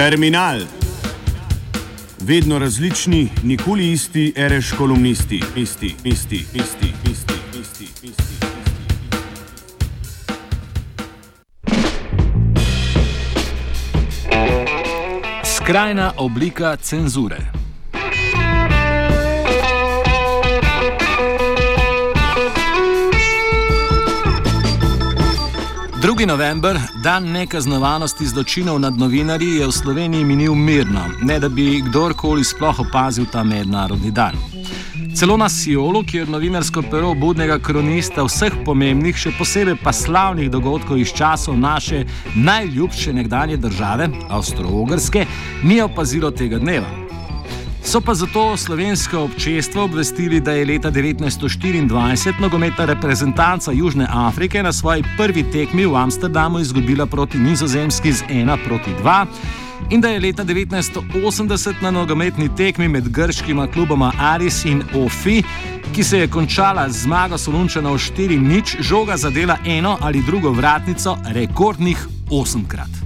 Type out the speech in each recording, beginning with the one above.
Terminal. Vedno različni, nikoli isti, reš kolumnisti, isti, isti, isti, isti, isti, isti. Skrajna oblika cenzure. 2. november, dan nekaznovanosti zločinov nad novinarji, je v Sloveniji minil mirno, ne da bi kdorkoli sploh opazil ta mednarodni dan. Celo na Sijolu, kjer novinarsko pero budnega kronista vseh pomembnih, še posebej pa slavnih dogodkov iz časov naše najljubše nekdanje države, Avstro-Ogrske, ni opazilo tega dneva. So pa zato slovensko občestvo obvestili, da je leta 1924 nogometna reprezentanca Južne Afrike na svoji prvi tekmi v Amsterdamu izgubila proti Nizozemski z 1 proti 2. In da je leta 1980 na nogometni tekmi med grškima kluboma Aris in Ofi, ki se je končala z zmago Solunčana v 4-0, žoga zadela eno ali drugo vratnico rekordnih 8krat.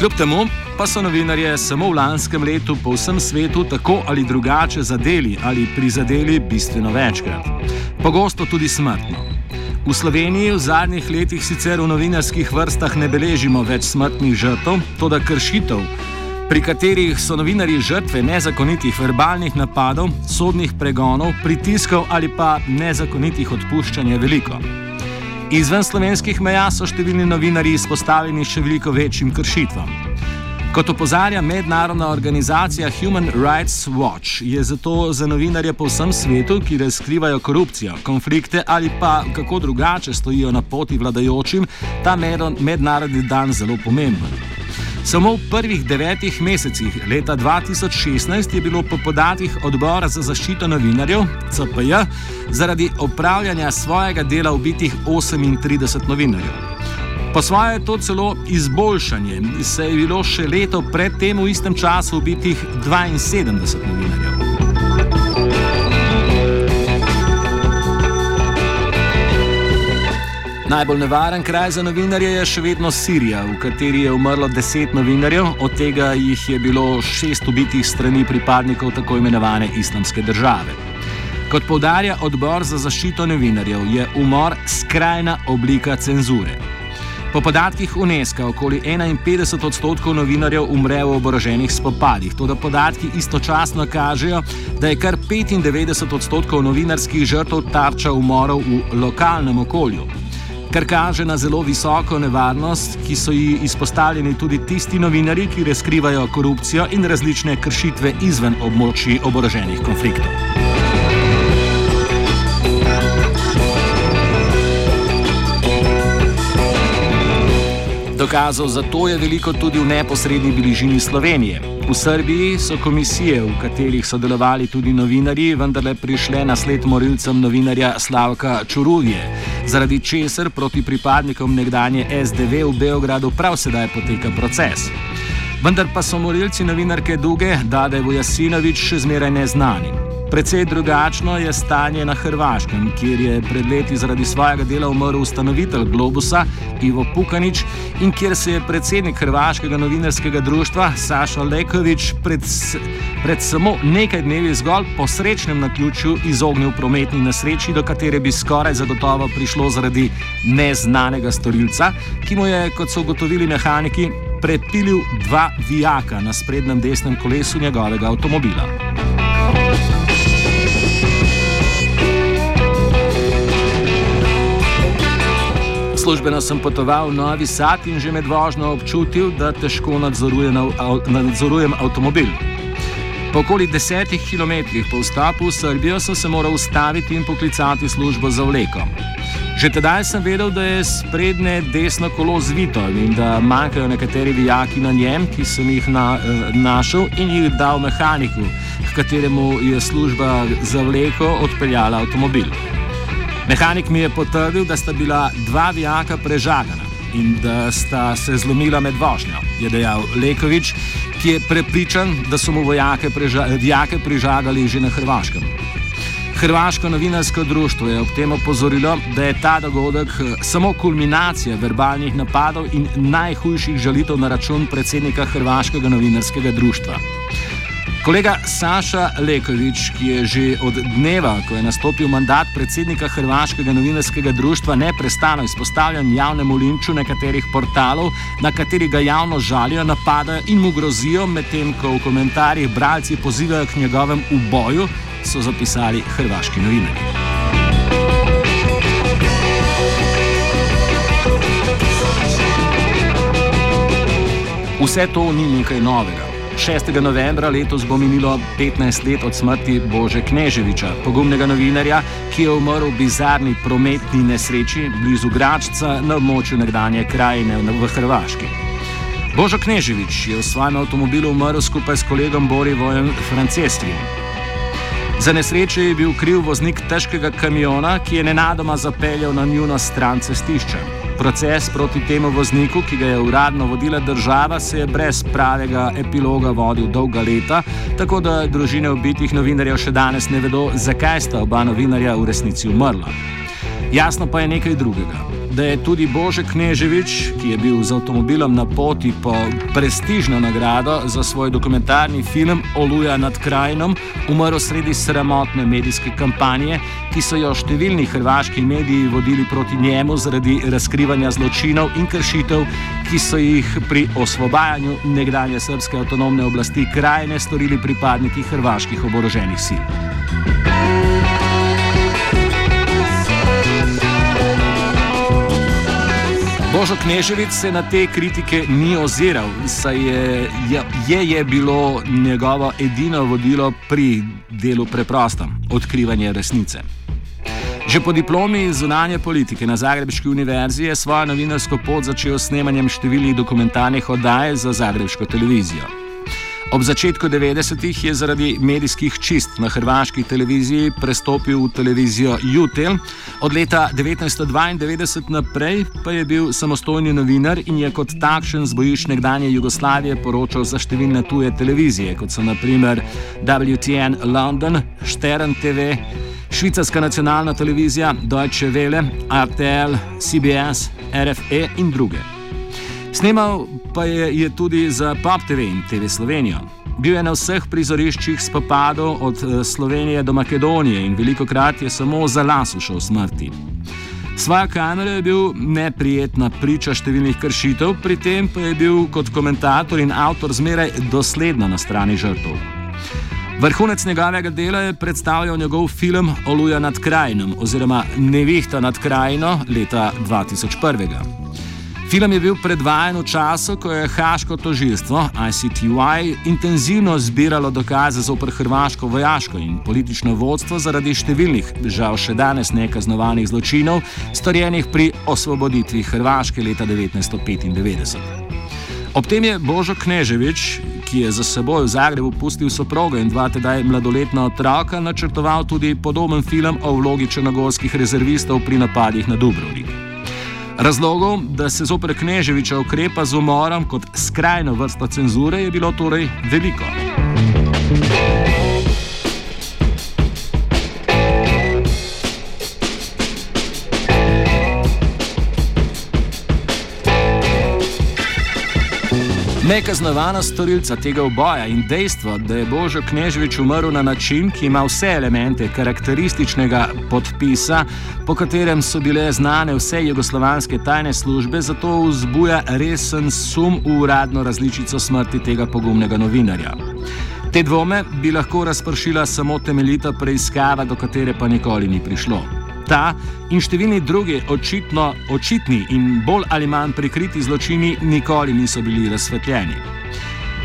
Kljub temu pa so novinarje samo v lanskem letu po vsem svetu tako ali drugače zadeli ali prizadeli bistveno večkrat. Pogosto tudi smrtno. V Sloveniji v zadnjih letih sicer v novinarskih vrstah ne beležimo več smrtnih žrtev, toda kršitev, pri katerih so novinarji žrtve nezakonitih verbalnih napadov, sodnih pregonov, pritiskov ali pa nezakonitih odpuščanj, je veliko. Izven slovenskih meja so številni novinari izpostavljeni še veliko večjim kršitvam. Kot opozarja mednarodna organizacija Human Rights Watch, je zato za novinarje po vsem svetu, ki razkrivajo korupcijo, konflikte ali pa kako drugače stojijo na poti vladajočim, ta mednarodni dan zelo pomemben. Samo v prvih devetih mesecih leta 2016 je bilo po podatkih odbora za zaščito novinarjev CPJ zaradi opravljanja svojega dela ubitih 38 novinarjev. Po svoje je to celo izboljšanje, saj je bilo še leto predtem v istem času ubitih 72 novinarjev. Najbolj nevaren kraj za novinarje je še vedno Sirija, v kateri je umrlo deset novinarjev, od tega jih je bilo šest ubitih strani pripadnikov tako imenovane islamske države. Kot povdarja odbor za zaščito novinarjev, je umor skrajna oblika cenzure. Po podatkih UNESCO okoli 51 odstotkov novinarjev umre v oboroženih spopadih, tudi podatki istočasno kažejo, da je kar 95 odstotkov novinarskih žrtev tarča umorov v lokalnem okolju kar kaže na zelo visoko nevarnost, ki so ji izpostavljeni tudi tisti novinari, ki razkrivajo korupcijo in različne kršitve izven območij oboroženih konfliktov. Dokazov za to je veliko tudi v neposrednji bližini Slovenije. V Srbiji so komisije, v katerih so delovali tudi novinarji, vendarle prišle na sled morilcem novinarja Slavka Čuruvje, zaradi česar proti pripadnikom nekdanje SDV v Beogradu prav sedaj poteka proces. Vendar pa so morilci novinarke Duge, Dadevo Jasinovič, še zmeraj neznani. Predvsej drugačno je stanje na Hrvaškem, kjer je pred leti zaradi svojega dela umrl ustanovitelj Globusa Ivo Pukanič in kjer se je predsednik Hrvaškega novinarskega društva Saša Lekovič pred, pred samo nekaj dnevi zgolj po srečnem naključju izognil prometni nesreči, do katere bi skoraj zagotovo prišlo zaradi neznanega storilca, ki mu je, kot so ugotovili mehaniki, prepilil dva vijaka na sprednjem desnem kolesu njegovega avtomobila. Službeno sem potoval v Novi Sad in že med vožnjo občutil, da težko nadzorujem avtomobil. Po okoli desetih kilometrih po vstopu v Srbijo sem se moral ustaviti in poklicati službo za vleko. Že tedaj sem vedel, da je sprednje desno kolo zvito in da manjkajo nekateri vijaki na njem, ki sem jih na, eh, našel in jih dal mehaniku, k kateremu je služba za vleko odpeljala avtomobil. Mehanik mi je potrdil, da sta bila dva vijaka prežagana in da sta se zlomila med vožnjo, je dejal Lekovič, ki je prepričan, da so mu vojake preža vijake prežagali že na Hrvaškem. Hrvaško novinarsko društvo je ob tem opozorilo, da je ta dogodek eh, samo kulminacija verbalnih napadov in najhujših žalitev na račun predsednika Hrvaškega novinarskega društva. Kolega Saša Lekovič, ki je že od dneva, ko je nastopil mandat predsednika Hrvaškega novinarskega društva, neprestano izpostavljen javnemu linču nekaterih portalov, na katerih ga javno žalijo, napadajo in mu grozijo, medtem ko v komentarjih bralci pozivajo k njegovem uboju, so zapisali hrvaški novinarji. Vse to ni nekaj novega. 6. novembra letos bo minilo 15 let od smrti Bože Kneževiča, pogumnega novinarja, ki je umrl v bizarni prometni nesreči blizu Gračca na območju nekdanje krajine v Hrvaški. Božo Kneževič je v svojem avtomobilu umrl skupaj s kolegom Borivojem Franceskim. Za nesrečo je bil kriv voznik težkega kamiona, ki je nenadoma zapeljal na njuno stran cestišča. Proces proti temu vozniku, ki ga je uradno vodila država, se je brez pravega epiloga vodil dolga leta, tako da družine ubitih novinarjev še danes ne vedo, zakaj sta oba novinarja v resnici umrla. Jasno pa je nekaj drugega da je tudi Bože Kneževič, ki je bil z avtomobilom na poti po prestižno nagrado za svoj dokumentarni film Oluja nad krajinom, umrl sredi sramotne medijske kampanje, ki so jo številni hrvaški mediji vodili proti njemu zaradi razkrivanja zločinov in kršitev, ki so jih pri osvobajanju nekdanje srpske avtonomne oblasti krajine storili pripadniki hrvaških oboroženih sil. Božo Kneževic se na te kritike ni oziral, saj je, je, je bilo njegovo edino vodilo pri delu preprosto - odkrivanje resnice. Že po diplomi zunanje politike na Zagrebški univerzi je svojo novinarsko pot začel s snemanjem številnih dokumentarnih oddaj za Zagrebško televizijo. Ob začetku 90-ih je zaradi medijskih čist na hrvaški televiziji prestopil v televizijo Jutel, od leta 1992 naprej pa je bil samostojni novinar in je kot takšen z bojišč nekdanje Jugoslavije poročal za številne tuje televizije, kot so naprimer WTN London, Stern TV, Švicarska nacionalna televizija, Deutsche Welle, RTL, CBS, RFE in druge. Snemal pa je, je tudi za Pop TV in TV Slovenijo. Bil je na vseh prizoriščih spopadov od eh, Slovenije do Makedonije in veliko krat je samo za las ušel smrti. Svoja kamera je bil neprijetna priča številnih kršitev, pri tem pa je bil kot komentator in avtor zmeraj dosledno na strani žrtev. Vrhunec njegovega dela je predstavljal njegov film Oluja nad krajinom oziroma Nevihta nad krajino leta 2001. Film je bil predvajan v času, ko je Haško tožilstvo ICTY intenzivno zbiralo dokaze zoper hrvaško vojaško in politično vodstvo zaradi številnih, žal še danes nekaznovanih zločinov, storjenih pri osvoboditvi Hrvaške leta 1995. Ob tem je Božo Kneževič, ki je za seboj v Zagrebu pustil soprogo in dva tedaj mladoletna otroka, načrtoval tudi podoben film o vlogi črnogorskih rezervistov pri napadih na Dubrovnik. Razlogov, da se zoper Kneževiča ukrepa z umorom kot skrajno vrsto cenzure, je bilo torej veliko. Nekaznovana storilca tega oboja in dejstvo, da je Božo Knežvič umrl na način, ki ima vse elemente karakterističnega podpisa, po katerem so bile znane vse jugoslovanske tajne službe, zato vzbuja resen sum v uradno različico smrti tega pogumnega novinarja. Te dvome bi lahko razpršila samo temeljita preiskava, do katere pa nikoli ni prišlo ta in številni drugi očitno, očitni in bolj ali manj prikriti zločini nikoli niso bili razsvetljeni.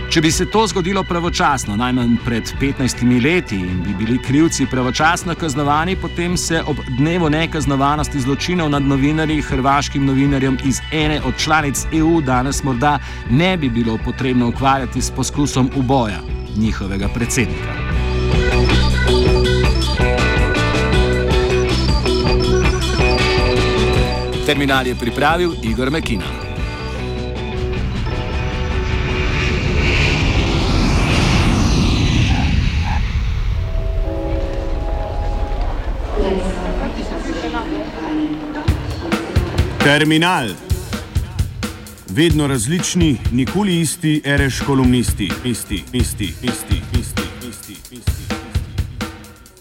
Če bi se to zgodilo pravočasno, najmanj pred 15 leti, in bi bili krivci pravočasno kaznovani, potem se ob dnevu nekaznovanosti zločinov nad novinarji, hrvaškim novinarjem iz ene od članic EU, danes morda ne bi bilo potrebno ukvarjati s poskusom uboja njihovega predsednika. Terminal je pripravil Igor Mekina. Terminal. Vedno različni, nikoli isti, ereš kolumnisti, isti, isti, isti, isti.